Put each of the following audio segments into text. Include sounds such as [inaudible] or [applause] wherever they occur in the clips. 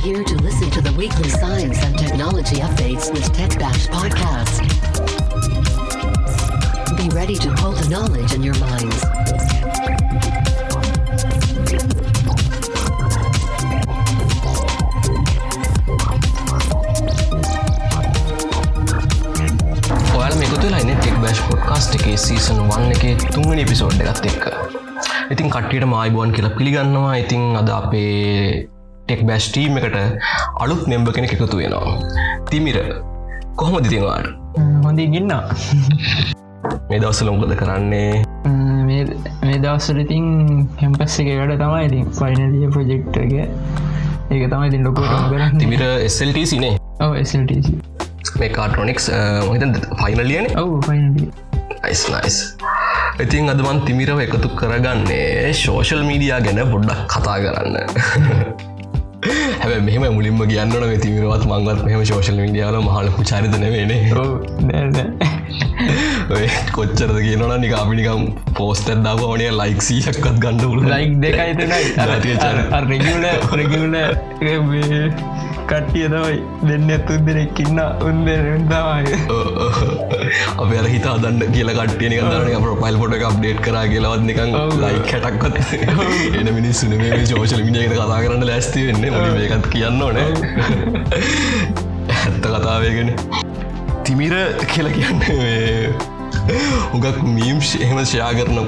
here to listen to the weekly science and technology updates with Tech Bash Podcast. Be ready to hold the knowledge in your minds. ඔයාල මෙකුතුලයින tech bash podcast එකේ season වන්න එක තුන්වනි episode එකත් එක්ක ඉතින් කට්ටියට මායිබුවන් කියලා පිළිගන්නවා ඉතින් අද අපේ ටෙක් බෑස්් ටීම් එකට අලුත් මෙම්බ කෙනෙ එකතු වෙනවා. තිමිර කොහොම දිතිවාට හොඳි ගින්න මේ දවසල උගද කරන්නේ? මේ දවස්සල ඉතින් හැම්පස් එක වැඩ තමයි ඉතින් ෆයිනලිය ප්‍රජෙක්්ගේ ඒක තමයි ඉතින් ලොකුටම කරන්න. තිමිර SLT සිනේ ඔව SLTC මේ කාටරොනික්ස් මහිත ෆයිනලියන ඔවු ෆයිනලිය යිස් නයිස් ඉතින් අදමන් තිමිරව එකතු කරගන්නේ ශෝෂල් මීඩියා ගැන බොඩ්ඩක් කතා කරන්න හැබ මෙහම මුලින්ම කියන්නන තිමිරවත් මංගත් මෙහම ශෝෂල් මීඩියාල මහලපු චරිතනවෙන ඔය කොච්චරද කියනන නික අපිනිකම් පෝස්ටර්දාව ඕනේ ලයික්සීයක්කත් ගණඩ ලයික් දෙකයිතනයි රෙගල රෙගල කට්ටිය තමයි දෙන්න ඇතුන් දෙනෙක්කින්න උන්ද තමයි. අප අර හිතා දන්න කියල කටියන දරන ප්‍රපයිල් පොට එක අප්ඩේට් කර කියලවත් නිකන් ලයි කැටක්වත් එන මිනිස්සුන මේ ෝෂල මිනිියක කතා කරන්න ලැස්ති වෙන්න. ඒකත් කියන්න ඕන. ඇත්ත කතාවයගෙන තිමිර කියල කියන්න [laughs] උගක් මීම් එහෙම ෂයා කරන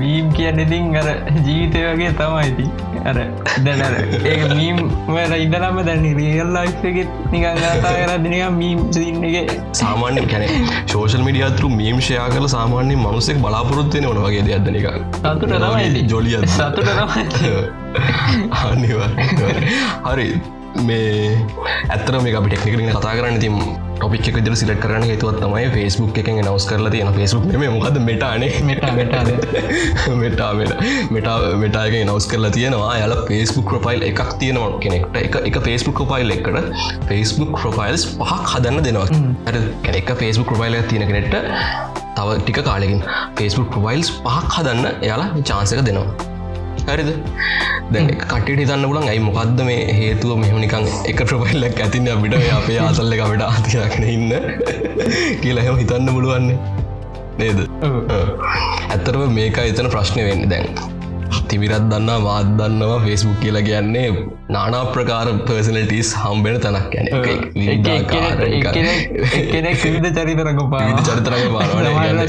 වීම් කියන්න ඉතින් අර ජීවිතය වගේ තමයිති අර දැන ඒ මීම් ඉදලම දැන රියල් ලයිෆගෙත් නිකන් ගතා කරදිනක මීම් සින්න එක. සාමාන්‍ය කැන ශෝෂල් මිඩිය අතුරු මීම් ෂයා කල සාමාන්‍ය මනුසෙක් බලාපොරොත්වය වන වගේ අදනික සතුට තමයි ජොලිය සතුට [laughs] අනිවා හරි. මේ ඇත්තර මේ අපි ටෙක්නිකලින් කතා කරන්න තිම් ටොපික් එක දර සිලට කරන හේතුවත් තමයි ෆස්බුක් එක නවස් කරලා තියෙන. ෆස්බුක් මේ මොකද මෙටානේ මෙට මෙට මෙටාමට මෙට මෙටාක නවස් කරලා තියෙනවා. යාල ෆස්බුක් ප්‍රොෆයිල් එකක් තියෙනවා කෙනෙක්ට. එක එක ෆස්බුක් ප්‍රොෆයිල් එකට ෆස්බුක් ප්‍රොෆයිල්ස් පහක් හදන්න දෙනවා. කෙනෙක් ෆස්බුක් ප්‍රොෆයිල් තියෙන කෙනෙට තව ටික කාලෙකින් ෆස්බුක් ප්‍රොෆයිල්ස් පහක් හදන්න එයාලා චාන්සක දෙනවා හරිද? දැ කටට හිතන්න පුලන් ඇයි මොකක්ද මේ හේතුව? මෙහමනිකං එක ප්‍රපයිල්ලක් ඇතින්න අපිට අපේ [laughs] ආසල්ල අපට ආතියක්න ඉන්න? [laughs] කියලා එහෙම හිතන්න පුළුවන්නේ. නේද? ඇත්තරම මේක එතන ප්‍රශ්නය වෙන්න දැන් තිවිරත් දන්න මාත් දන්නවා ෆෙස්බුක් කියලා කියන්නේ නානා ප්‍රකාර පර්සනටස් හම්බෙන තැනක් ගැන කෙනෙක් විධ චරිතරක පා චරිතරක පාන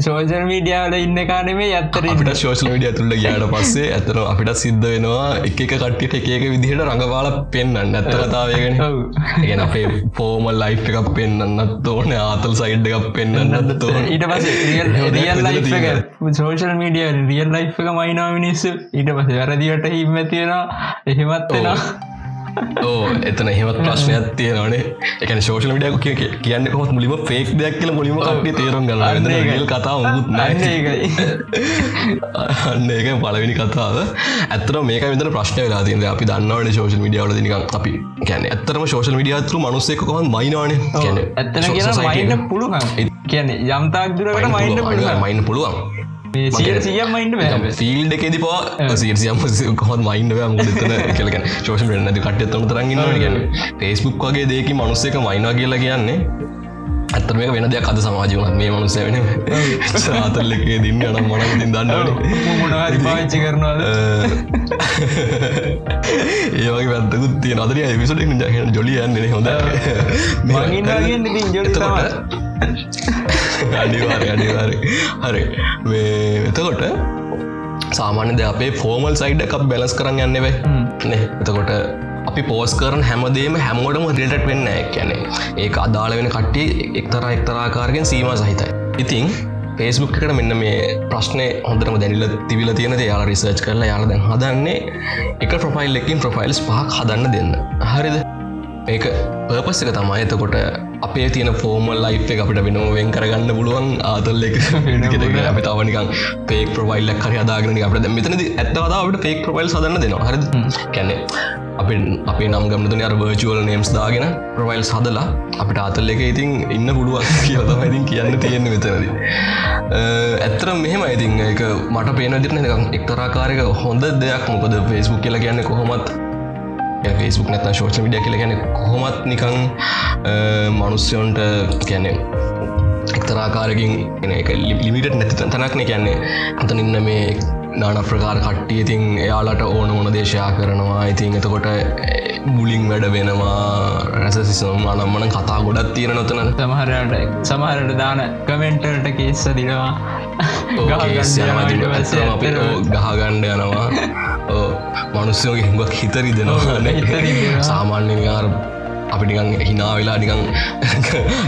සෝෂල් මීඩියාවල ඉන්න කානෙමේ ඇත්තර අපිට ශෝෂල් මඩිය තුළ ගයාට පස්සේ ඇතන අපිට සිද්ධ වෙනවා එක කට්ටිට එක එක විදිහට රඟපාල පෙන්න්න ඇත්ත කතාවයගෙන ගෙන අපේ ෆෝමල් ලයි් එකක් පෙන්න්නත් ඕන ආතල් සයිඩ් එකක් පෙන්න්න තෝ ඊට පස really social media really එක. මයිනා මිනිස්සු ඊට පස වැරදිවට හිම තියෙනවා එහෙමත් වෙනවා. ඕ එතන එහෙමත් [laughs] ප්‍රශ්නයක් තියෙනනේ එකන ශෝෂල විඩියක කිය කියන්න කොත් මුලිම ෆේක් දෙයක් කියල මුලිම කටේ තේරුම් ගල ල් කතා මුත් අන්න ඒක පලවිනි කතාව. ඇතර මේක විතර ප්‍රශ්න වෙලා තිද අපි දන්නවට ශෝෂල් මිඩියාවල නික අපි ගැන ඇත්තරම ශෝෂල් මිඩියතුරු මනුස්සෙක කොහන් මයිනවාන? ඇත්තන කිය මයින්න පුළුවන්. කියන්නේ යම්තාක් දුරට මයින්න මයින්න පුළුවන් සියම් මයින්ඩ ෆිල් එකෙදි පවා සියසියම් කොහත් මයින්ඩ මුතන කලක ශෝෂ නැති කට තොන තරගන්න ගැන ෆෙස්බුක් වගේ දෙකි මනුස්සක මයිනා කියලා කියන්නේ ඇත්තම වෙන දෙයක් අද සමාජවන මේ මනුස්ස වෙන සාතල් එකේ දින්න නම් මොන ඉතින් දන්නවන. පාච්චි කරනවාද? ඒවගේ පැත්තකුත් තිය අදරිය විසට ජහන ජොලි යන්නේ හොඳ අනිවාර අනිවාර හරි. එතකොට සාමාන්‍යද අපේ ෆෝමල් සයිඩ් එකක් බැලස් කරන්න යන්නෙවේ නේ. එතකොට අපි පෝස් කරන හැමදේම හැමෝටම රිටට වෙන්න ඇැනේ ඒ අදාළ වෙන කට්ටිය එක්තර එක්තරාකාරගෙන් සීම සහිතයි. ඉතිං පේස්බුක් එකට මෙන්න මේ ප්‍රශ්නය හොඳටම දැනිල තිවිල තියෙන යාලා රිසර්ච් කරලා යාල දැන් හදන්නේ එක ප්‍රොෆයිල් එකින් ප්‍රොෆයිල්ස් පහක් හදන්න දෙන්න. හරිද? ඒක පර්පස් එක තමයි. එතකොට අපේ තියෙන ෆෝමල් ලයි් එක අපිට වෙනම වෙන් කරගන්න පුළුවන් ආතල් එක. අපි තවනිකන් පේක් ප්‍රවයිල්ලක් හරි අදාගෙන අපට මෙතනද ඇත්තවදාවට පේක් ප්‍රවයිල් සදන්න දෙනවා. හරි කැනෙ අපි අපේ නම් ගමතුන අර වර්චුවල් නේම්ස් දාගෙන ප්‍රවයිල් සදලා අපිට අතල් එක ඉතින් ඉන්න පුළුවන් [laughs] කියලතම ඉතින් කියන්න තියෙන මෙතනද. ඇත්තර මෙහෙම ඉතින්. එක මට පේන දිරන එක්තරාකාරක හොඳ දෙයක්. මොකද ෆෙස්බුක් කියලා කියන්න කොහොමත් ෆෙස්බුක් නැත ශෝෂ විඩිය කියල ගැන කොහොමත් නිකං මනුස්්‍යයොන්ට කැනෙ එක්තරාකාරකින් එක ලිමිට නැති තනක්න. කියන්නේ අතන ඉන්න මේ නාන ප්‍රකාර කට්ටිය ඉතින් එයාලට ඕන ඕන දේශයා කරනවා. ඉතින් එතකොට මුලින් වැඩ වෙනවා රැසසිසම් අනම්මන කතා ගොඩත් තියෙන නොතන සමහරට සමහරට දාන කමෙන්ටර්ට කේස්ස දිනවා ගහගණ්ඩ යනවා මනුස්්‍යයෝගේ හිඟක් හිතරි දෙනවා සාමාන්‍ය ආර අපිටිකන් හිනා වෙලා නිකං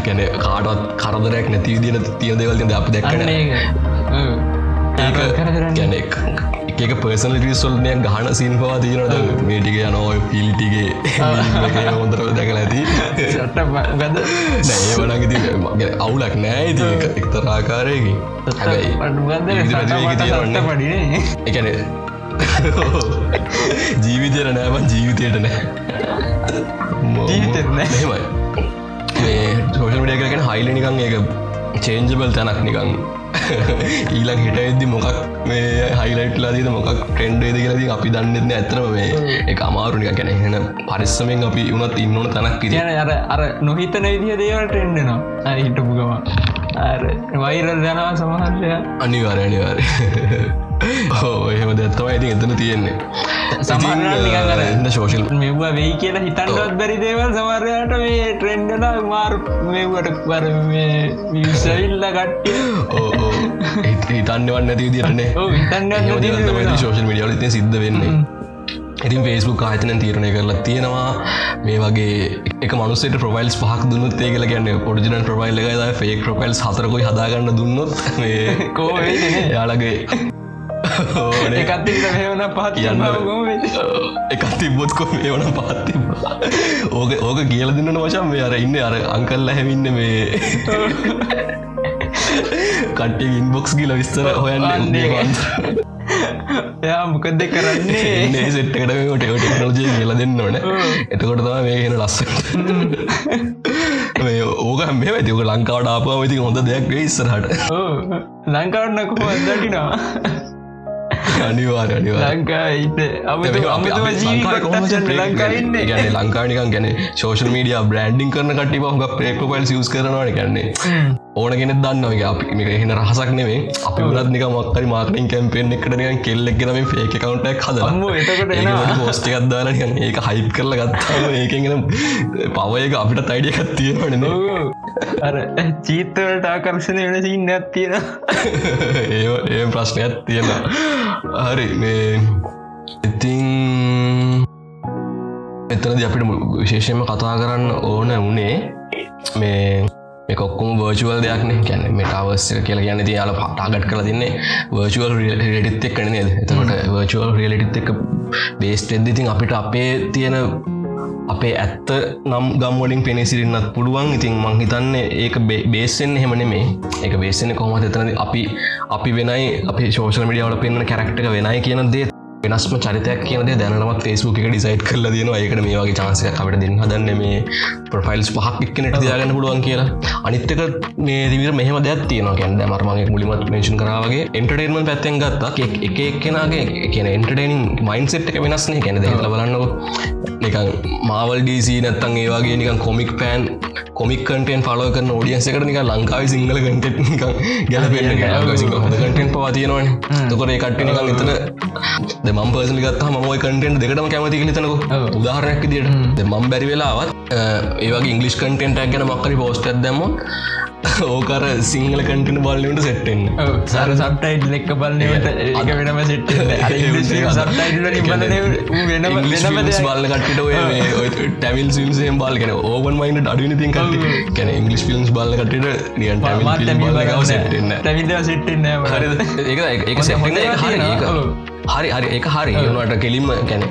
ගැන කාටත් කරදරයක් නැති විදින තිය දෙවල්ද අප දැක්කන ගැනෙක් එක පර්සන රිසොල්නය ගහන සින් පවා තියනට මේටික යනෝ පිල්ටිගේ හොඳර දැකල ඇති. නැේ වනගති මගේ අවුලක් නෑ එක්තරාකාරයකි පඩිනේ එකන ජීවිතයට නෑබන් ජීවිතයට නෑ. ජීවිතෙත් නෑ. හෙමයි සෝෂල් මිඩිය කරගෙන හයිල නිකං ඒක චේන්ජබල් තැනක් නිකං ඊලක් හිට ඇදදි මොකක් මේ හයිලයිට්ලා දීද මොකක් ට්‍රෙන්ඩේද කියලදී අපි දන්නෙත්න ඇතරම මේ එක අමාරුනික ගැන එහෙන පරිස්සමෙන් අපි උනත් ඉන්නවන තැනක් කිය කියන අර අර නොහිතන විදිහ දේවලට එන්නවා හිටපු ගම අර වෛරල් යනවා සමහරය අනිවාර අනිවාර [laughs] හෝ එහෙම දැත්තම ඇති එතන තියෙන්නේ. සමහර ශෝෂල් මෙවා වෙයි කියලා හිතන්නවත් බැරි දේවල් සමරයට මේ ට්‍රෙන්ඩල මාර් මෙවට වර විසවිල්ල කට්ටිය. හිතන්නවන්න ඇති දිරන්නේ වෙනවා. ශෝෂල් මිඩියල ති සිද්ධ වෙන්නේ. ඉතින් ෆේස්බුක් ආයතන තීරණය කරලා තියෙනවා. මේ වගේ එක මනුසට ප්‍රවයිල්ස් පහක් දුන්නත් ඒ කල ගැන්න පොඩිජන ප්‍රවයිල් එක ෆේක් ප්‍රපයිල්ස් හතරකොයි හදාගන්න දුන්නොත් [laughs] කෝ? යාලගේ එකත් හවන පහත් කියන්න එකත් තිබොත් කො වන පත්තිබ ඕක ඕක කියල දෙන්න වශම් මේ අර ඉන්න අර අංකල්ල හැමින්න මේ කට්ටිය ඉන්බොක්ස් කියල විස්තර හොයන්න. එයා මොකද කරන්නේ? [laughs] ඒ සෙට්කට ටෙක්නෝජය කියල දෙන්න ඕන එතකොට තම මේ හෙන ලස්සට මේ ඕක මේ ඇතික ලංකාවට ආපාව ඉති හොඳ දෙයක් ඉස්සරහට. ලංකාවන්න කොහොම දටිනවා අනිවාර අනිවාර ලංකා ඉන්න අමතු අමතුම ජීවිතක්ෂ ලංකාඉන්න ගැන ලංකානිකන් ගැන ශෝෂල් මීඩිය බ්‍රන්ඩිං කරන කටි හක ප්‍රේකපයිල් සිස් කරනවාන කියන්නේ ඕන කෙනෙ දන්න අපි එහෙන රහසක් නෙවේ අපි වලත් නික මක්කරි මාර්ටින් කැම්පෙන් එකට කෙල්ලෙක්ගෙනම ෆේක කවුන්ටක් හද අම්මෝ එතකොට එනවා. පෝස්ටිකක් දාල ඒක හයිප් කරල ගත්තාම ඒකගෙන පවයක අපිට තයිඩියකත් තියෙනවන අර චීතවලට ආකර්ශණය වෙන සින්න ඇත්තියෙන ඒ ඒ ප්‍රශ්නයක් තියෙන හරි මේ ඉතින් එතනද අපිට විශේෂයම කතා කරන්න ඕන වනේ මේ කොක්කුම වර්චුවල් දෙයක්න ගැන මෙටවස් කියල ගැන ති යාල පටාගට් කල තින්නේ වර්චුවල් රියලිටිත් එක් කන නේද? එතකොට වර්චුවල් රියලිටිත් එක බේස් එද්දිතින් අපිට අපේ තියෙන අපේ ඇත්ත නම් ගම්වලින් පෙනසිරන්නත් පුළුවන්. ඉතින් මංහිතන්නේ ඒක බේසෙන් හෙමන මේ ඒක බේසෙන කොමත් එතන අපි අපි වෙනයි අපි ශෝෂල මිඩියාවල පෙන්න්න කැරක්ටක වෙනයි කියන දේ වෙනස්ම චරිතයක් කියනද දැනමත් ෆේස්බුක් එක ඩිසයිට් කරල දෙන ඒකට මේ වගේ චාන්සය අපට දෙන්න හදන්න මේ ප්‍රෆයිල්ස් පහක් එක්කනට දයාගන්න පුළුවන් කියලා. අනිත්තක මේ දිවිර මෙහම දෙයක් තියන කැන්ද මර්මගේ මුලිමත් මේෂන් කරාවගේ එන්ටර්ටේන්මන් පැත්තෙන් ගත්තා එක එකනාගේ කියන එන්ටර්ටේනින් මයින්සෙට් එක වෙනස්නේ. කැන දෙල බලන්නක. නිකන් මාවල් ඩීසි නැත්තන් ඒවාගේ නිකන් කොමික් පෑන් කොමික් කටෙන් පලෝ කරන ෝඩියන්ස එකට නික ලංකාව සිංහල කටෙට් නිකන් ගැල හොඳ කටෙන් පවාතියනවන තකොට ඒ කට්ට නිකන් එතන මම් පර්සලි ගත් මයි කටෙන්ට දෙකටම කැමති ලතනක උදාහරයක් දිට මම් බැරි වෙලාවත් ඒවගේ ඉංගලිස් කටෙන්ටක් ගැන මක්කරි පෝස්ට දැම ඕකර සිංහල කටන බලන්නට සෙට්ටෙන් සර සටයිට් ලෙක්ක බලන්නට ඒක වෙනම සිට් බල්ල කටට ටැවිල් සිල්සේම් බල්ගෙන ඕවන් මයින්ට අඩුවන තින් කට කැන ඉංගලිස් ෆිල්ම්ස් බල්ල කටට නියන් සෙට්ටන්න තැවිද සිට්ටන්න ඒ ඒක සෙ හරි හරි. එක හරි. ඒනට කෙලින්ම ගැන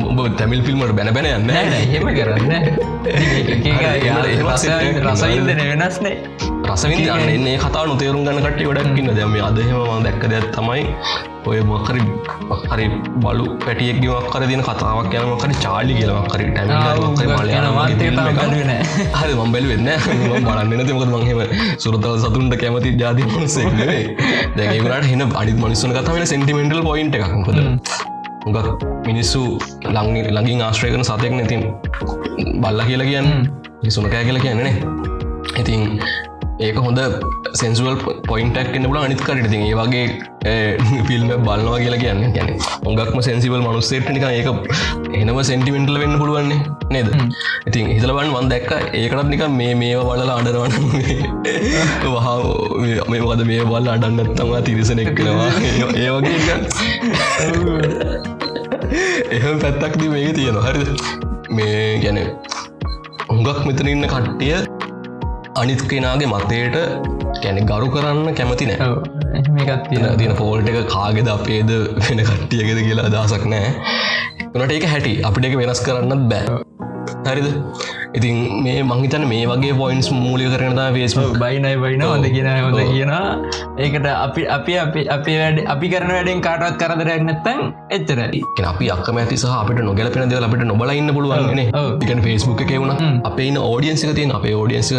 උඹ තැමිල් ෆිල්මට බැන බැන යන්න. හෙම කරන්න රසයින්දන වෙනස්නේ රසවිදි අන්න එන්නේ කතා නොතේරුම් ගන්න කට්ටි ගොඩක්කින්න දැම අදහෙම දැක්ක දෙයක් තමයි ඔය මොකරි හරි බලු පැටියෙක්ගේවක් කර දින කතාවක් යනම කරි චාලි කියලවක් කරි හරි මම්බැල වෙන්න බලන්න තිමක මංහෙම සුරතල සතුන්ට කැමති ජාති මනුසෙක් දැගේට හෙන අඩි මනිස්සන කතාව සෙන්ටිමෙන්ටල් පොයින්ට එකක්කද උගක් මිනිස්සු ලං ළඟින් ආශ්‍රයකන සතයෙක් නැතින් බල්ල කියලා කියන්න. සුනකෑ කියලා කියන්නේනේ ඉතින් ඒක හොඳ සෙන්සුවල් පොයින්ටක් එන්න බල අනිත්කරට ති ඒ වගේ ෆිල්ම් බලනවා කියලා කියන්න ගැන ඔගක්ම සැන්සිවල් මනුස්සේට නික ඒක එනම සෙන්ටිමෙන්ටල වෙන්න පුළුවන්නේ නේද? ඉතින් හිතලබන් වන් දැක්ක ඒකටත් නික මේ මේවා බලලා අඩරවන්න වහා මේ වද මේ බල් අඩන්නත්තවා තිරිසනෙක් කනවා ඒ වගේ එහම පැත්තක්දී මේ තියෙන හරිද? මේ ගැන හුඟක් මෙතන ඉන්න කට්ටිය අනිත් කෙනාගේ මතයට ගැන ගරු කරන්න කැමති නෑ. මේකත් තින තින පෝල්ට එක කාගෙද අපේද වෙන කට්ටියගෙද කියලා අදහසක් නෑ. වනට ඒක හැටි. අපිට එක වෙනස් කරන්නත් බෑ. හරිද ඉතින් මේ මංහිතන මේ වගේ පොයින්ස් මූලික කරන ේස්ම බයිනයි බයින හොඳ කියන හොඳ කියන ඒකට අපි අපි අපි අපි වැඩ අපි කරන වැඩෙන් කාටත් කරදරයක් නැත්තන් එච්චර අපි අක්කම ඇති සහ අපිට නොගැලපෙන දෙවල අපිට නොබලඉන්න පුළුවන්ගෙන එකන ෆෙස්බුක් එකවුණ අපේ ඕඩියන්සික තියන් අපේ ඕඩියන්ස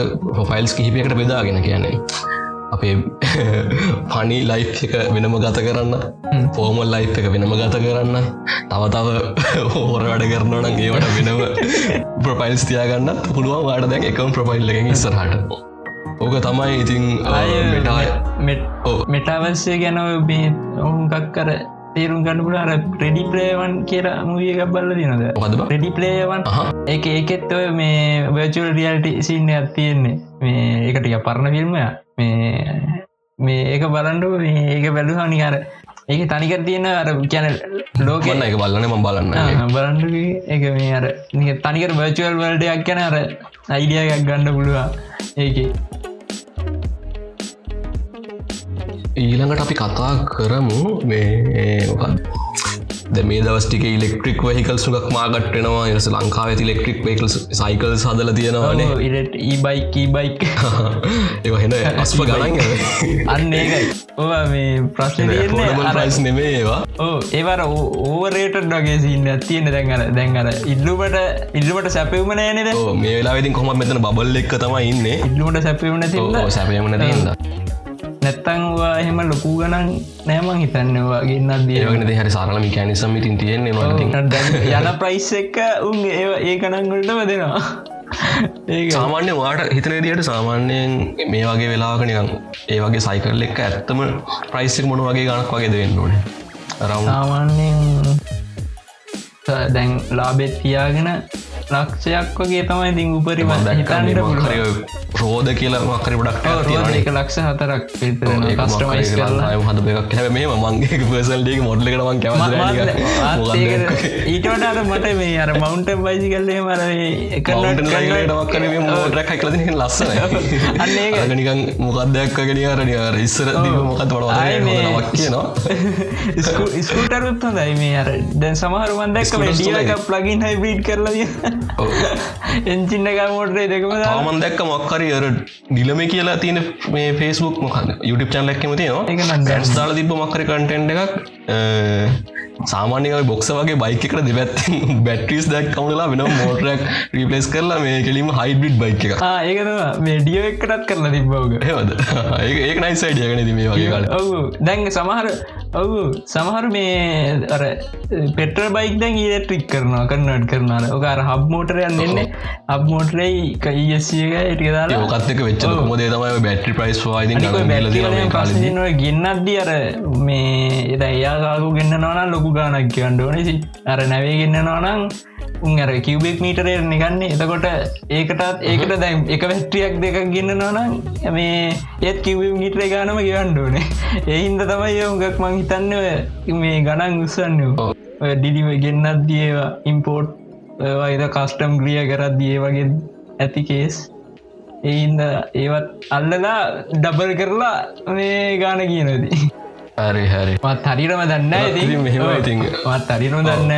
ෆයිල්ස් කිහිපයකට බෙදාගෙන කියන්නේ අපේ [laughs] පනි ලයි් එක වෙනම ගත කරන්න. පෝමල් ලයි් එක වෙනම ගත කරන්න. තව තව [laughs] හෝර වැඩ කරනවන ඒවට වෙනම [laughs] ප්‍රපයිල්ස් තියාගන්න. පුළුවන් වාට දැන් එකම් ප්‍රපයිල් එක ඉස්සරහට. ඕක තමයි ඉතින් මෙටාවස්සේ ගැන ඔහුකක් කර තේරුම් ගන්නපුල අර ප්‍රඩි ප්ලේවන් කියලා මුවිය එකක් බල්ල දිනද ප්‍රඩි ප්ලේවන් එක ඒකෙත් ඔය මේ වචල් රියල්ට සින්න ඇත්තියෙන්නේ මේ එකටික පරණ ෆිල්ම්ය මේ මේ ඒක බලන්ඩු ඒක බැලු හනිහර ඒක තනිකර තියෙන අර කියැන ලෝකන්න එක බලන්න ම බලන්න. බලන්ඩ එක මේ. අර තනිකර වර්චුවල් වල්ඩයක් ගැන අර අයිඩියයක් ගණ්ඩ පුළුවන්. ඒක ඊළඟට අපි කතා කරමු මේ මේ දවස්ටික ඉලෙක්ට්‍රික් වහිකල් සුක් මාගට්ටනවා යස ලංකාව ඇති ලෙක්ට්‍රික් වේකල් සයිකල් සදල තියෙනවානේ ඉට ඊබයික් බයික් ඒ හෙන [laughs] අස්ප ගණන් අන්න ඒකයි. මේ ප්‍රශ්න ප්‍රයිස් නෙමේ ඒවා. ඕ ඒවර ඕවරේට ඩගේ සින්න තියෙන දැන්ගර දැන්ගර ඉල්ලුවට ඉල්ලුවට සැපවම නෑනෙද මේ වෙලාවෙතින් කොම මෙතන බල්ල එක් තම ඉන්න. ඉල්ලුවට සැපවන සැපයමන තියද නැත්තංවා එහෙම ලොකු ගණන් නෑමං හිතන්නවා ගන්නත් දියවගෙන හරි සාරලම කැනිසමිටින් තියෙන්නේ ම යන ප්‍රයිස් එක්ක උන් ඒ කනන්ගොලට වදෙනවා ඒ සාමාන්‍ය වාට හිතන දියට සාමාන්‍යයෙන් මේ වගේ වෙලාකනිකම් ඒ වගේ සයිකල් එක්ක ඇත්තම ප්‍රයිස්සක් මොන වගේ ගණක් වගේ දෙවෙන්න ඕන? රම් සාමාන්‍යයෙන් දැන් ලාබෙත් තියාගෙන ලක්ෂයක් වගේ තමයි දිං උපරිම හිතන්න රෝධ කියලා මකර ඩක් එක ලක්ෂ හතරක් කස්ටමයිස් හද එකක් හැ මේ මන්ගේ පසල්ඩේ මොඩ්ලකට මං කැව ඊටට අර මට මේ අර මවන්ට බයිසි කල්ලේ මර එකටමක්කර මෝටරක් කලද ලස්සන අන්නේ නිකන් මොකක්දයක් ගෙන අරනි අර ඉස්සර මොකත් වඩ කියනවා. [laughs] ස්කූටරුත් හොඳයි මේ අර. දැන් සමහරුවන්දක් ඩියක ප්ලගින් හයිබීඩ් කරලදිය එංචින්න එක මෝටරේ දෙකම තාමන් දැක්ක මක්කරි අර නිලම කියලා තියෙන මේ ෆේස්බුක් මොකද YouTube චැනලක්කම තියෙනවා. ැස් දාල තිබ මක්කර කටෙන්ඩ එකක්. සාමානයක බොක්ස වගේ බයිකට දෙබැත්තින් බැට්‍රිස් දැක් කවුනලා වෙන මෝටරක් රිපලස් කරලා මේ කෙලීම හයිබිට් බයික එක ඒක මේ ඩියෝ එකටත් කරලා තිබ්බවග හද [laughs] ඒක නයි සයිඩියගෙන මේ වගේ දැන් සමහර ඔවු. සමහර මේ අර පෙටර බයික් දැන් ඊලෙට්‍රික් කරනවා කරනට කරනාර ඕකාර හබ් මෝටරයන් දෙන්නේ. අබ් මෝටරයි කයිසියක ටිකදාලා ඕකත්තක වෙච්ච මොදේ තමයි බැට්‍රි ප්‍රයිස් වායිද ගන්නද්දී අර මේ එද එයාකාකු ගන්න නොන ලොකු ගානක් කියන්න ඕනසි අර නැවේගන්න නොනං උන් අර කිවබෙක් මීටරය නිගන්නේ එතකොට ඒකටත් ඒකට දැම් එක වැට්ටියක් දෙකක් ගන්න නොනම් මේ ඒත් කිව මීටරේ ගානම ඕනේ. [laughs] එහින්ද තමයි යොගක් මං හිතන්න මේ ගණන් උත්සන්න ඩිඩිම ගෙන්න්නත් දියවා ඉම්පෝට් වයිද කස්ටම් ග්‍රිය කරත් දිය වගේ ඇති කේස් එහින්ද ඒවත් අල්ලලා ඩබල් කරලා මේ ගාන කියනදී [laughs] හරි හරි. මත් හරිරම දන්න ඉති මත් හරිරම දන්න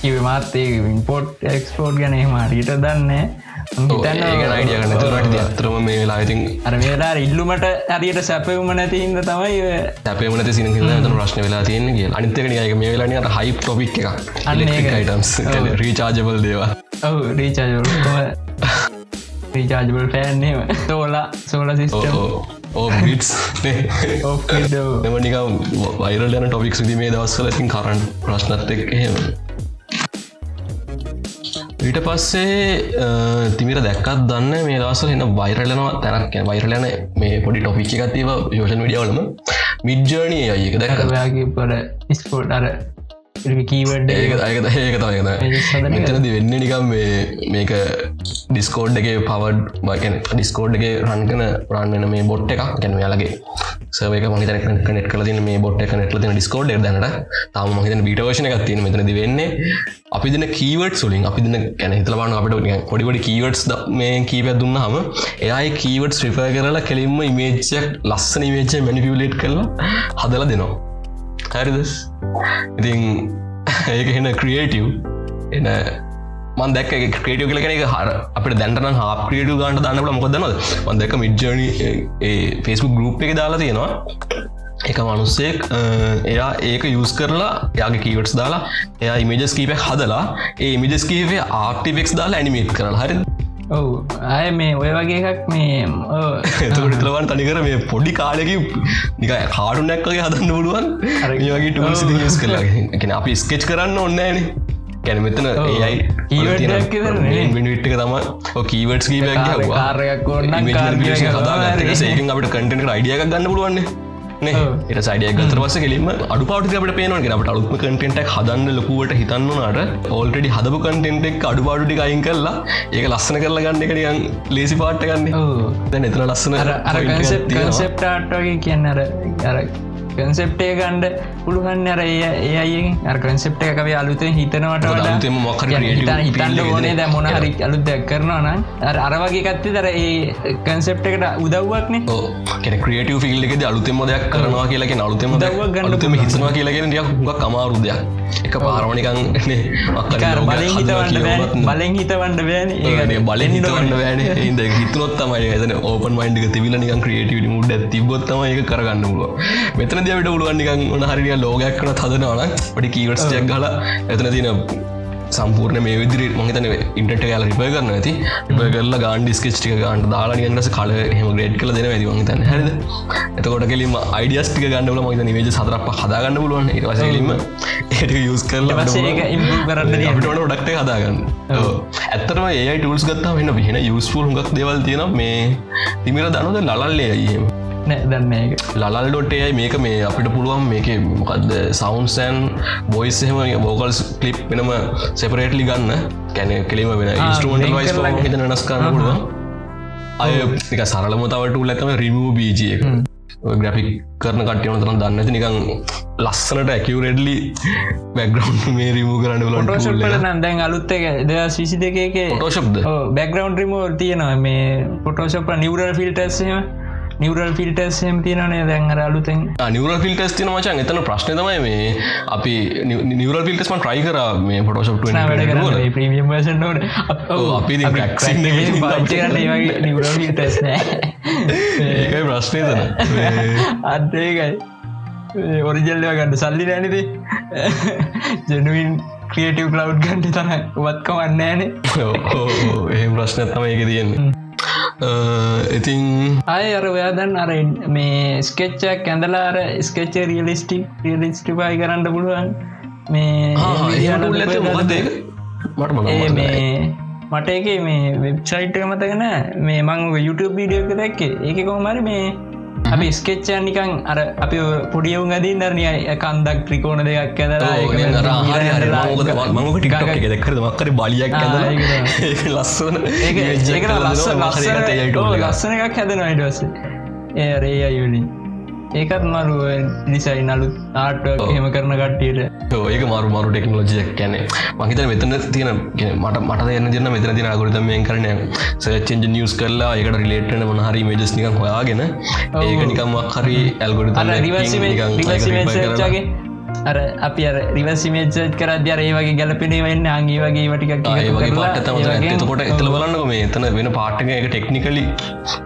කිව මාත්තේ ඉම්පෝට් එක්ස්පෝට් ගැන හරිට දන්න අතරම මේ වෙලා ඉතින් අර මේලා ඉල්ලුමට හරියට සැපවම නැති හිද තමයි සැපේමනත සින ත ප්‍රශ්න වෙලා තියන්න කිය අනිතක නියක මේ වෙලානට හයි ටොපික් එක යිටම්ස් රීචාජබල් දේවා ඔව. රීචාජ රිචාජබල් ෆෑන්නේම සෝලා සෝල සිිස්ටම් ඕ බිටස් එම නිකම් වයිරල් යන ටොපික් සිදි මේ දවස්වල ඉතින් කරන්න ප්‍රශ්නත් එක් එහෙම ඊට පස්සේ තිමිර දැක්කත් දන්න මේ දවසල එන්න වයිරලනවා තැනක් වයිරලන මේ පොඩි ටොපික් එකතිව යෝෂන් විඩියවලම මිඩ්ජර්නය අයක දැක ඔයාගේ පොට ස්පෝට් අර කීවඩ් ඒක අයක ඒක තයද මෙතනද වෙන්න නිකම් මේක ඩිස්කෝඩ් එක පවඩ් බකන ඩිස්කෝඩ් එක රන්කන රන්වෙන මේ බොට් එක ගැන යාලගේ සවක මහිත නෙට කල තින මේ බොට් එක නෙටල තින ඩිස්කෝඩ් දැනට. තම මහිතන විටවශන එකක් තියෙන මෙතනද වෙන්නේ. අපි දින කීවට් සුලින් අපි දින කැන හිතලබන්න අපට පොඩිපොඩි කීවට්ස් මේ කීප දුන්න හම එයයි කීවට් ්‍රිප කරලා කෙලින්ම ඉමේච්චයක් ලස්සන ඉමේච්ච මැනිියලේට් කරලා හදල දෙනවා හරිදස් ඉතින් ඒක හෙන ක්‍රියේටව් එන මන් දැක් ක්‍රේටිය කල කෙනෙ හර අපට දැන්ටන හා ක්‍රියටු ගන්ට දන්නට මොකදනද මන්දක මිඩ්ජන ෆෙස්බුක් ගරුප් එක දාලා තියෙනවා. එක මනුස්සෙක් එයා ඒක යස් කරලා යාගේ කීවටස් දාලා එයා ඉමජස් කීපයක් හදලා ඒ ඉමිජස් කීපේ ආක්ටිවෙක්ස් දාලා ඇනිමේට් කරලා. හරි ඔවු. අය මේ ඔය වගේ එකක් මේ [laughs] එතකටලවන් තනිකර මේ පොඩි කාලෙක නික කාඩු නැක්කගේ හදන්න පුළුවන්. වගේ ටූල් ස් කරලා. එකන අපි ස්කෙච් කරන්න ඔන්නෑන කැන මෙතන ඒයි මිනිට්ක තම කීවටස් කීපයක් කාරයක් ඔන්න ඒකින් අපට කටට අයිඩියක් ගන්න පුළුවන්නේ සයිඩිය ගතර වස කෙලීම අඩු පාටකට පේනවගේ අපට අලුත්ම කටෙන්ටක් හදන්න ලොකුවට හිතන්නනාට ඕල්ටඩි හදපු කටෙන්ටෙක් අඩු පාඩුටි අයින් කරලා ඒක ලස්සන කරලා ගන්න එකනියන් ලේසි පාට්ට ගන්න දැ එතන ලස්සන සෙප්ටාට්ගේ කියන්න අර අර කන්සෙප්ටේ ගණ්ඩ පුළුවන් අර ඒ අර කන්සෙප්ට එකක අලුතෙන් හිතනවට මොකර හිතන්න ඕනේ දැ මොන හරි අලුත් දැක් කරනවා නම් අරවගේ කත්ති දර ඒ කන්සෙප්ට එකට උදව්වක්නේ කෙන ක්‍රියටව ෆිල්ල එකෙද අලුතෙම දෙයක් කරනවා කියලක අලුතෙම අලුතම හිතනවා කියලගෙන ටියක් හුඟ කමාරු දෙයක්. එක පාරමනිකන් බලෙන් හිතවන්න බෑන. බලෙන් හිතවන්න බෑන. ඉද හිතනොත් තමයි. එතන ඕපන් මයින්ඩික තිවිල නිකන් ක්‍රියටව මුඩ තිබොත්තම ඒක කරගන්න පුළුව මෙතන දවට උළුවන්නිකන් උන හරිිය ලෝගයක් කන හදනවන පඩි කීවටස්ටයක් ගල එතන තින සම්පූර්ණ මේ විදිරි මහිතන ඉන්ටට කල රිපය කරන්න ඇති. රිප කරලා ගාන් ඩිස්කස්ටික ගන්ට දාලා නිගන්නස කල හෙම ග්‍රේඩ් කල දෙන ඇති මහිතන හැද එතකොට කෙලීම අයිඩියස්ටික ගන්නල මහිත නිවේජ සතරක් හදාගන්න පුළුවන්. ඉවසලීම ඒට යස් කරලා කරන්න ඩක්ට හදාගන්න. ඇත්තරම ඒ ටල්ස් ගත්තා වෙන්න වෙන යස්ෆුල් හුගක් දෙවල් තියෙන මේ තිමිර දනුද ලල්ලේ අයම දන්න ලල් ඩොට්ටයයි මේක මේ අපිට පුළුවන් මේක මොකක්ද සෞන්සෑන් බොයිස් එහෙම බෝකල්ස් කලිප් වෙනම සෙපරේට්ලි ගන්න. කැන කෙලීම වෙන ඉස්ටමට වයිස් හිත නස් කරන්න පුළුවන්. අය එක සරලම තවට ලැකම රිමූ බීජ එක. ග්‍රපික් කරන කටයවන තරම් දන්නති නිකං ලස්සනට ඇකිවරෙඩ්ලි බැග්‍රවන්් මේ රිමූ කරන්න ල දැන් අලුත් එක ද විසි දෙකක ටෝශබ්ද බැග්‍රවන්් රිමෝ තියෙනවා. මේ පොටෝශප නිවරල් ෆිල්ටර්සම නිවරල් ෆිල්ටස් හෙම තියනේ දැන්ර අලුතෙන්? නිවර ෆිල්ටස් තින මචන් එතන ප්‍රශ්න තමයි මේ අපි නිවර ෆිල්ටස්ම ට්‍රයි කර මේ පොටෝශප් ප්‍රමියම් ෆිල්ටස් ඒකයි ප්‍රශ්නය තන [laughs] අදේකයි ඔරිජල්ලව ගන්නඩ සල්ලි නෑනති ජනුවන් ක්‍රියටව කලව් ගන්ට තන වත්ක වන්නෑනේ ඒ ප්‍රශ්නත්තම ඒක තියෙන්නේ ඉතින් අය අර ඔයාදන් අර මේ ස්කෙච්චක් ඇඳලාර ස්කෙච්ච රියලිස්ටික් රියලිස්ටිපයි කරන්න පුළුවන්. මේ මේ මට එක මේ වෙබ්සයිට් මතගෙන මේ මං YouTube වීඩියෝක දැක්කේ. ඒක කොහමරි මේ අපි ස්කෙච්චා නිකං අර අපි පොඩියවුන් අදින් දරනය කන්දක් ත්‍රිකෝණ දෙයක් ඇදලා මංක ටික දෙකර මක්කර බලියක් [laughs] ලස්සන ලස්සන එකක් හැදෙන අයිඩවස ඒ රේ අයුලින් ඒකත් මරු නිසයි නලු ආට හෙම කරන කට්ටියට. ඒක මරු මරු ටෙක්නෝජියක් කැනෙ මහිත මෙතන තියෙන මට මට යන්න දින මෙතන තින අගුරතමයෙන් කරනය සචෙන්ජ නිියස් කරලා ඒකට රිලේටන මනහරි මේජස් නිකන් හොයාගෙන ඒක නිකම්මක් හරි ඇල්ගොඩ ගේ අර අපි අර රිවසිමේච් කර අධ්‍යර ඒ වගේ ගැලපෙනේ වන්න අගේ වගේ වටික කොට එතල බලන්නක මේ එතන වෙන පාටක එක ටෙක්නිකලි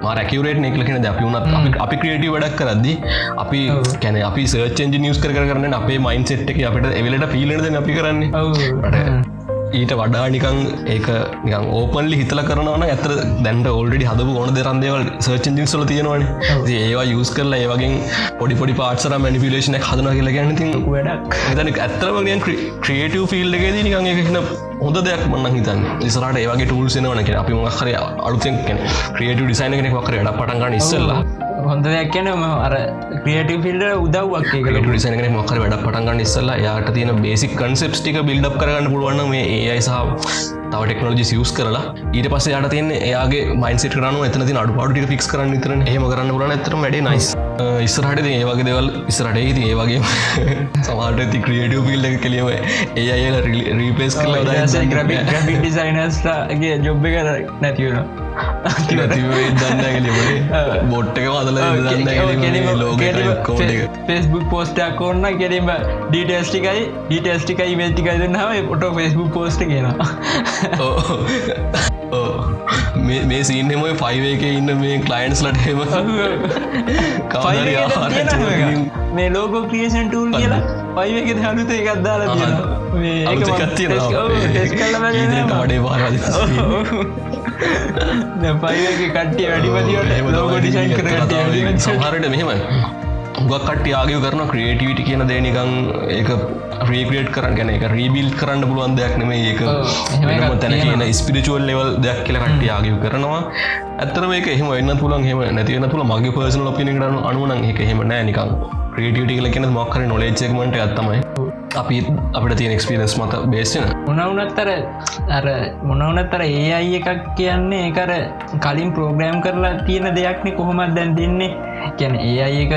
මාරැකවරේට නෙක්ලකෙන දැපිුණත් අපි ක්‍රේටි වැඩක් කරදදි අපි කැන අපි සර්චෙන්ජ නිියස් කර කරන්න අපේ මයින් සෙට් එක අපට එවලට පිලට අපි කරන්න ඊට වඩා නිකං ඒක නිකන් ඕපන්ලි හිතල කරනවන ඇතර දැන්ට ඔල්ඩි හදපු ඕන දෙරන්දේවල් සර්චිජින් සල තියෙනවන. ඒවා යස් කරලා ඒවගේ පොඩි පොඩි පාටසර මැනිිලේෂන හදන කියලා ගැන ති වැඩක්. එතන ඇත්තරම ක්‍රියටව ෆිල්ඩ එකේදී නිකන් එකන හොඳ දෙයක් මන්න හිතන් ඉසරට ඒවගේ ටූල්සෙනවන කියෙන අපි මහර අලුතෙන් ක්‍රියටව ඩිසයින කෙනෙක් වකරට පටන්ගන්න ඉස්සල්ලා හොඳ දෙයක් කියනම අර ක්‍රියටව ෆිල්ඩ උදව්වක් ට ඩිසයින මොකර වැඩ පටන්ගන්න ඉස්සල්ලා යාට තියෙන බේසික් කන්සෙප්ටික බිල්ඩ් කරගන්න පුළුවන් මේ ඒයි සහ තව ටෙක්නෝජි සියස් කරලා ඊට පස්ස යට තියන්න එයාගේ මයින්සිට කරන එතන ති අඩු පාඩුට ෆික්ස් කරන්න තර හම කරන්න පුරන ඇතර වැඩේ නයිස් ඉස්සරහට ඒවගේ දෙවල් ඉස්රට ඒති ඒවගේ සමාට ති ක්‍රියටව පිල්ල කෙලියම ඒ අයල රීපලස් කල ඩිසයිනස්ගේ ජොබ්බ කර නැතිවුණ බොට්ටක වදල ෆෙස්බුක් පෝස්ටක් කොන්න කෙරීම ඩීටස්ටිකයි ඩීටස්ටිකයි වෙල්ටිකයි දන්නාව පොට ෆෙස්බුක් පෝස්ට කියෙනවා මේ සීන්නෙම ෆයිව එක ඉන්න මේ කලයින්ස් ලට හෙම මේ ලෝකෝ ක්‍රියෂන් ටූල් කියලා පයිව එක හනුත එකක් දාලා වඩේ වාර පයික කට්ටිය වැඩිපතිවට ලෝක ඩිසයින් කර සහරට මෙහෙමයි ගක් කට්ටි ආගය කරන ක්‍රියටවිට කියන දේනිකං ඒක රීක්‍රේට් කරන්න ගැන එක රීබිල් කරන්න පුළුවන් දෙයක් නෙම ඒක තැන කියන ස්පිරිචුවල් ලෙවල් දෙයක් කියල කට්ටි ආගය කරනවා. ඇත්තර මේක එහම එන්න තුළන් හෙම නැතිවන තුළ මගේ පර්සන ලපිනි කරන අනුවන එක හෙම නෑ. නිකං ක්‍රේටියට කියල කෙන මොක්කර නොලේච්චෙක්මට ඇත්තමයි අපි අපිට තියෙන එක්ස්පිරස් මත බේසන මොනවනත්තර අර මොනවනත්තර ඒ අයි එකක් කියන්නේ ඒකර කලින් ප්‍රෝග්‍රෑම් කරලා තියෙන දෙයක්නෙ කොහොමත් දැන් දෙන්නේ? ගැන ඒ අයි එක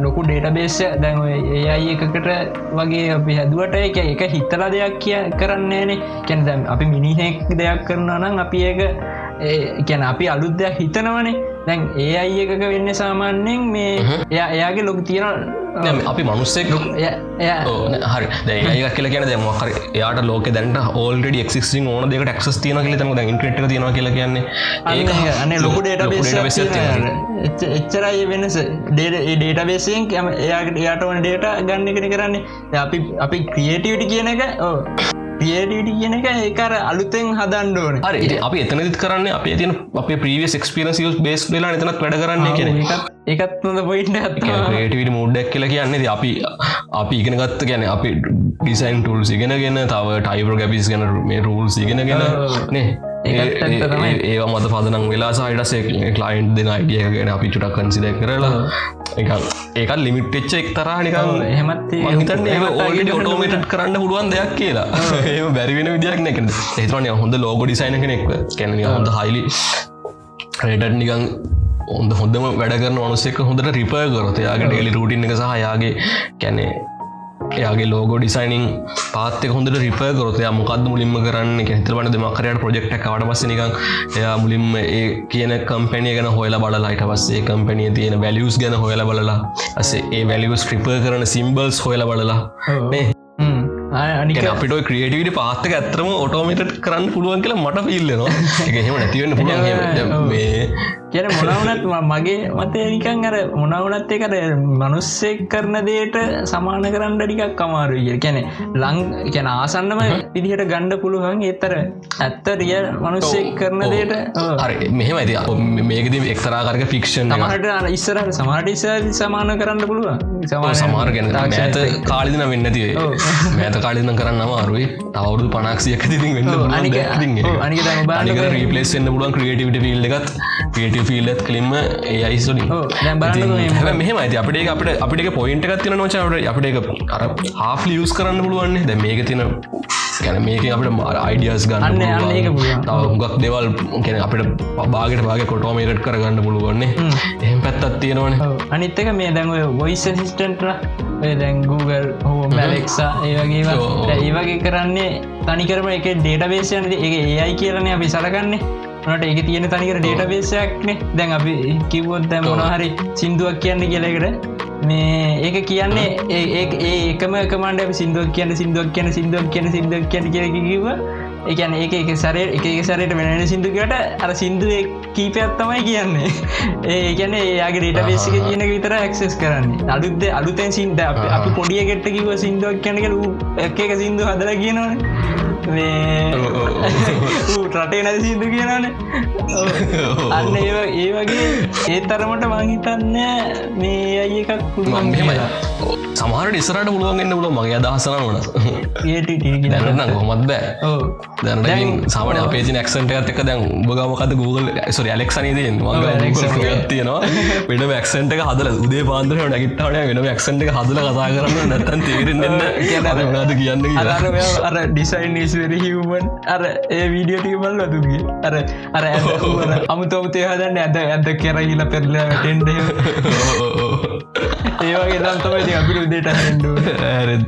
ලොකු ඩේටබේස දැන් ඒ අයි එකකට වගේ අපි හැදුවට එක එක හිතලා දෙයක් කිය කරන්නේනේ කැන දැම් අපි මිනිහෙක් දෙයක් කරනවා නම් අපි ඒක ගැන අපි අලුත් දෙයක් හිතනවනේ. දැන් ඒ අයි එකක වෙන්න සාමාන්‍යයෙන් මේ එයා එයාගේ ලොක තියෙන අපි මනුස්සෙක්. හරි. දැක කියල කියන දැම හර යාට ලෝක දැන්ට ඕල්ඩ එක්සි ඕන දෙක ක්ස් තියන කියල තම ඉන්ට්‍රට තියන කියල කියන්නේ. ඒ අන්න ලොකු ඩේට එච්චරයි වෙනස. ඩේට ඩේට බේසියෙන් එයාට එයාට වන ඩේට ගන්න එකන කරන්නේ. අපි අපි ක්‍රියටවිට කියන එක ඕ පියඩට කියන එක ඒකර අලුතෙන් හදන්ඩෝන හරි අපි එතනදිත් කරන්න අප තින අප ප්‍රීවිය ක්ස්පිරස් බේස් වෙලා එතනත් වැඩ කරන්න කියෙන එකත් නොද පොයින්ට ටවිට මුඩ්ඩක් කියල කියන්නේ අපි අපි ඉගෙන ගත්ත ගැන අපි ඩිසයින් ටුල් සිගෙනගෙන තව ටයිබර ගැපිස් ගැන මේ රූල් සිගෙනගෙන නේ ඒවා මත පදනම් වෙලා සයිටසේ කලයින්් දෙන අයිඩිය ගෙන අපි චුටක් කන්සිද කරලා ඒකත් ලිමිට්ච්ච එක් තරහ නිකම් එහෙමත් මහිතන්න ඒ ඕල්ඩ ඔටෝමට කරන්න පුළුවන් දෙයක් කියලා. [laughs] ඒ බැරිවෙන විදියක් නැක ඒතරන හොඳ ලෝග ඩිසයින කෙනෙක් කැන හොඳ හයිලි රේටත් නිකං හොඳ හොඳම වැඩ කරන අනුසෙක් හොඳට රිපය කරොත යාගේ ඩේලි රටින් එක සහ යාගේ කැනේ එයාගේ ලෝගෝ ඩිසයිනින් පාත්තක හොඳට රිප කරොතය මොකක්ද මුලින්ම කරන්න හිතරවන දෙමකරයට ප්‍රජෙක්්ට කට පස්ස නිකං එයා මුලින්ම ඒ කියන කම්පැනිය ගැන හොල බලලායිට පස්සේ කම්පැනිය තියෙන වැලියස් ගැන හොල බලලා අසේ ඒ වැලියස් ක්‍රිප කරන සිම්බල්ස් හොල බලලා මේ අපිට ක්‍රියටවිට පාත්තක ඇතරම ඔටෝමට කරන්න පුළුවන් කියලා මට පිල්ලනවා එකහෙම නැතිවන්න පුළුවන්. කියන මොනවනත් මගේ මතය නිකන් අර මොනවනත් එකට මනුස්සෙක් කරන දේට සමාන කරන්න ටිකක් කමාරු කිය කැනෙ ලං කැන ආසන්නම පිදිහට ගණ්ඩ පුළුවන්. ඒතර ඇත්ත රිය මනුස්සෙක් කරන දේට හරි මෙහෙම ඇති මේකද එක්තරාකරක ෆික්ෂන් මට ඉස්සරට සමාට ඉස්සර සමාන කරන්න පුළුවන්. සමා සමාර ගැන ඇත කාලිදින වෙන්නතිවේ මෑත කාලිදන කරන්න අමාරුයි. තවරුදු පනක්සියක් වෙන්න අනික රීපලස් එන්න පුළුවන් ක්‍රියටවිට ිල්ල එකත්. ක්‍රියටව ෆිල්ලත් කලින්ම ඒ අයිස්ලින් මෙහම ඇති අපේ අපට අපිට පොයින්ට එකත් තින නොචවට අපට අර හා ලියස් කරන්න පුළුවන්නේ. දැ මේක තින ගැන මේක අපට මාර අයිඩියස් ගන්න හුගක් දෙවල් ගැන අපට පබාගට බාග කොටෝමේට් කරගන්න පුළුවන්නේ. එහෙම පැත්තත් තියෙනවන. අනිත්තක මේ දැන්ව වොයිස් සිිස්ටන්ට දැන් Google හෝ මැලෙක්සා ඒවගේ ඒවගේ කරන්නේ තනිකරම එක ඩේට බේසයන ඒ ඒයි කියරන අපි සලකන්නේ. නට ඒක තියෙන තනිකර ඩේට බේසයක්නේ දැන් අපි කිව්වොත් දැ මොනහරි සිින්දුවක් කියන්න කියලෙකට මේ ඒක කියන්නේ ඒ ඒකම කමන්ඩ සිින්දුවක් කියන්න සිින්දුවක් කියන සිින්දුවක් කියන සිින්දුවක් කියන කිය කිව එකන ඒක එක සරේ එක එක සරයට වෙනට සිින්දුකට අර සිින්දුව කීපයක් තමයි කියන්නේ. ඒ ගැන ඒයාගේ ඩේට බේසික කියනක විතර ඇක්සෙස් කරන්නේ. අලුත්ද අලුතැන් සිින්ද අපි පොඩිය ගෙට්ට කිව සිින්දුවක් කියනක එක එක සිින්දු හදල කියනවන. රටේ නැති සිදු කියනන අන්න ඒ වගේ ඒ තරමට මංහිතන්න මේ අය එකක් පුළුවන් සමහර ඉස්රට පුළුවන්ගන්න පුල මගේ අදහසන වන දැනන්න කොමත් බෑ දැන සමට අපේ ක්සට ඇතක දැන් බගමකත Google? සොරි ඇලෙක්සනේද තියෙනවා. වෙන ක්සට හදල උදේ පාන්දර නැගිට්ටාන වෙන ක්සට හදල කතා කරන්න නැත්තන් තේරෙන්න්න ද කියන්න අර ඩිසයින් නිස්වරි හිවමන් අර ඒ වීඩියෝ ටිකමල් ලතුගේ අර අර අමුතවතේ හදන්න ඇද ඇද කෙරහිල පෙරල ටෙන්ඩ [laughs] ඒවගේ දන්තමයි අපිට උදේට ඇරද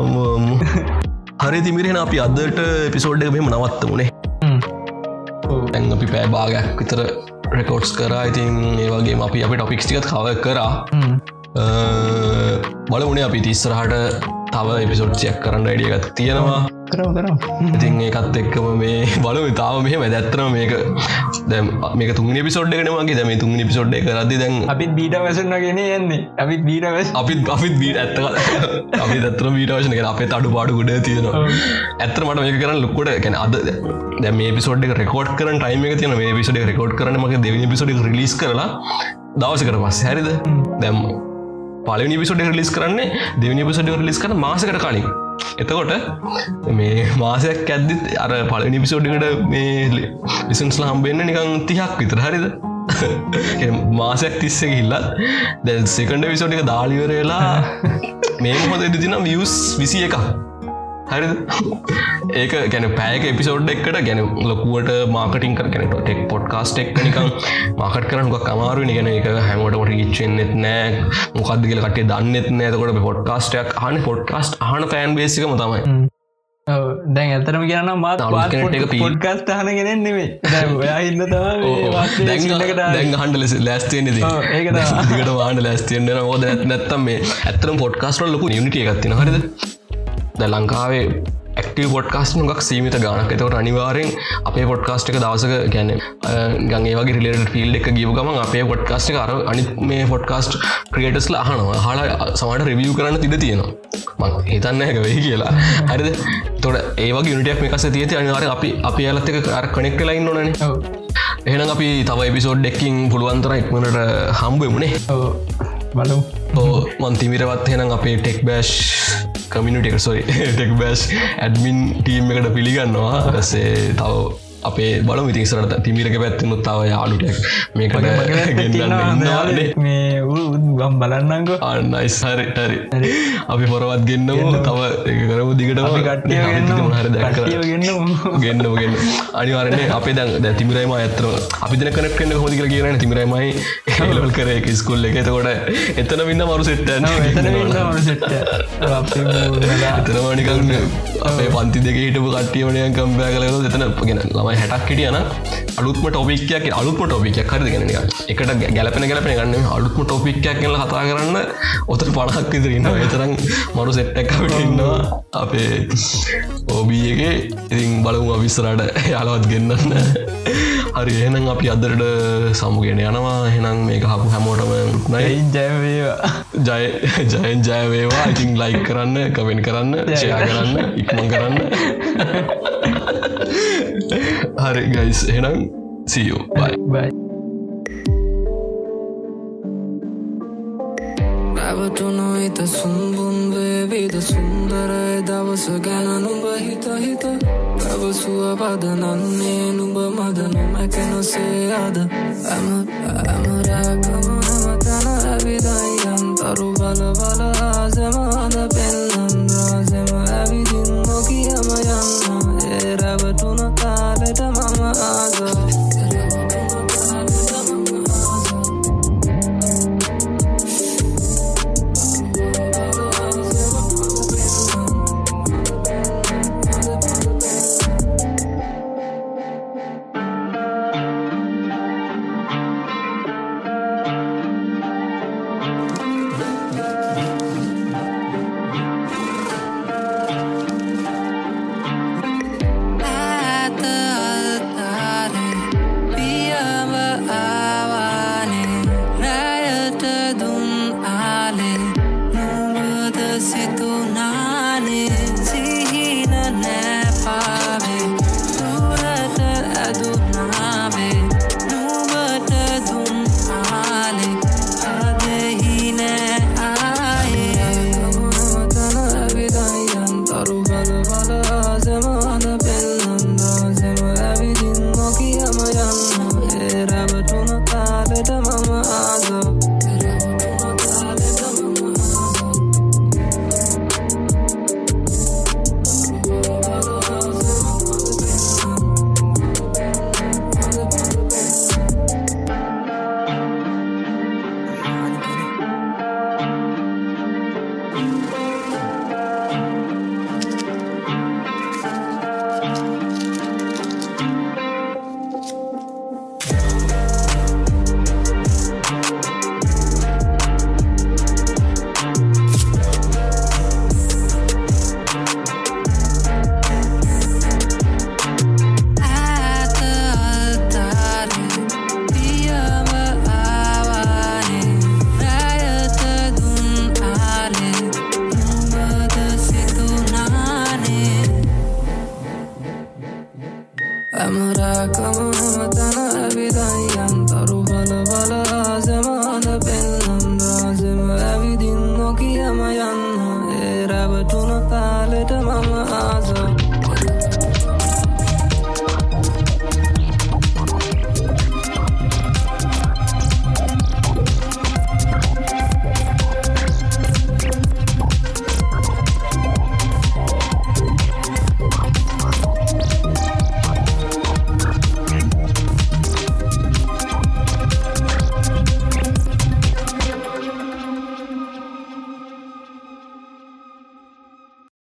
අම්ම හරි තිමිරෙන අපි අදට එපිසෝඩ් එක මෙම නවත්ත මුණේ ඇන් අපි පෑ භාගයක් විතර රෙකෝඩ්ස් කරා. ඉතින් ඒවගේ අපි අප ටොපික්ස් ටිකත් කව කරා. බල උනේ අපි තිස්සරහට තව එපිසෝඩ්සියක් කරන්න අඩියගත් තියෙනවා කරව කර ඉතින් ඒකත් එක්කම මේ බලු තාව මෙහම ඇත්තන මේක දැම් මේක තුන් පිසෝඩ්ඩ කනවාගේ දැම තුන් පිසෝඩ් කරද දැන් අපිත් බීට වැසන්නගෙන යන්නේ අපිත් බීට වැස් අපිත් අපිත් බීට ඇත්ත අපි දත්‍ර බීට වශන එක අපේ අඩු පාඩු ගොඩ තියෙනවා. ඇත්තර මට මේක කරන්න ලොක්කොට කැන අද දැ මේ පිසෝඩ් රෙකෝඩ් කරන ටයිම එක තියන මේ පිසෝඩ් රෙකෝඩ් කරන මගේ දෙවනි පිසෝඩ් රිලිස් කරලා දවස කර පස් හැරිද දැම් පලනි පිසෝඩ් රිලිස් කරන්නේ දෙවනි පිසෝඩ් රිලිස් කර මාසකට කලින් එතකොට මේ මාසයක් ඇද්දිත් අර පලනි පිසෝඩ්කට මේ ලිසන්ස්ලා හම්බෙන්න්න නිකං තිහක් විතර. හරිද? [laughs] මාසයක් තිස්ස හිල්ලත් දැ සෙකන්ඩ විසෝටික දාලිවරලා [laughs] මේ මොහොද දින වියස් විසි එකක් හරි ඒක ගැන පෑක එපිසෝඩ් එක්කට ගැන ලොකුවට මාකටින් කරන ටෙක් පොඩ්කාස්ට එක් නිකම් මාකට කරන කමාරු ගැන එක හැමට ොට ඉච්චෙන්න්නෙත් නෑ. මොකක්ද කියල කටේ දන්නෙත් නෑතකොට පොඩ්කාස්ටයක් හන පොඩ්කාස්ට හන ෆෑන් බේසිකම තමයි. දැන් ඇතරම කියන්න මාත් පොඩ්කස්ට හන ගෙනෙන් නෙවේ ඔයා ඉන්න ලෙස ලෑස්තියන ඒක ට වාන්න ලෑස්තියන්න ෝද නැත්තම් මේ ඇතරම් පොඩ්කාස්ට ලොකු නිිට එකත්තින හරිද ද ලංකාවේ ඇක්ටව පොඩ්කාස්ට නොක් සීමිත ගානක් එතවට අනිවාරෙන් අපේ පොඩ්කාස්ට එක දවසක ගැන ගගේ වගේ රිලට ෆිල් එක ගිය ගම අපේ පොඩ්කාස්ට අර අනි මේ පොඩ්කාස්ට ක්‍රියටස්ල අහනවා. හලා සමට රිවිය් කරන්න තිද තියෙනවා. මං හිතන්න එක වෙයි කියලා. හරිද? තොට ඒවගේ යුනිටක් මේකස තියති අනිවාර අපි අපි අලත්තක අර කනෙක් කලයින්න නොන එහෙනම් අපි තව එපිසෝඩ් ඩෙක්කින් පුළුවන්තර ඉක්මනට හම්බුවමුණේ බලු ඕ මන්තිමිරවත් හෙනම් අපේ ටෙක් බෑෂ් කමිනිටක් සොයි ටෙක් බෑස් ඇඩමින් ටීම් එකට පිළිගන්නවා. රසේ තව අපේ බල මිතිසරට තිමිරක පැත්තිනුත් තාව යාලුටක් මේකට ගම් බලන්නක අන්නයිස් හරි හරි. අපි පොරවත් ගෙන්න්නව තව කරමු දිගට ගන්න ගන්න අනිවාරන්නේ අපේ දැ තිමිරයිම ඇතර අපි දන කනක් කන්න හොදි කර කියන තිමිරයිමයි ලල් කර ස්කුල් එක. එතකොට එතන වින්න මරු සෙට්ටන එතනවානිකන්න අපේ පන්ති දෙක හිටපු කට්ටියවනයන් කම්පෑ කලන එතන ගෙන තමයි හැටක් හිටියන අලුත්ම ටොපික්යක් අලුත්ම ටොපික් හරිගෙන එකට ගැලපෙන ගැලපෙන ගන්න අලුත්ම ටොපික්යක් කියල කතා කරන්න ඔතර පණහක් විතරන්න එතරම් මරු සෙට්ටක්කට ඉන්නවා. අපේ ඕබියගේ ඉතින් බලමු අවිස්සරට යාලවත් ගන්නන්න. හරි එහෙනම් අපි අදරට සමුගෙන යනවා. එහෙනම් මේ හපු හැමෝටම නයි ජයවේවා ජය ජයන් ජයවේවා ඉතින් ලයික් කරන්න කවෙන් කරන්න ෂයා කරන්න ඉක්මන් කරන්න [laughs] හරි ගයිස් එනම් සියෝ බයි හිත සුම්බුන් වේවිද සුන්දරය දවස ගැන නුඹ හිත හිත. පැවසුව පදනන්නේ නුඹ මද නොමැකෙනසේ අද. ඇම ඇමරැගමනම තැන ඇවිදයි අන්තරු බල බල ආසමාද පෙල්ල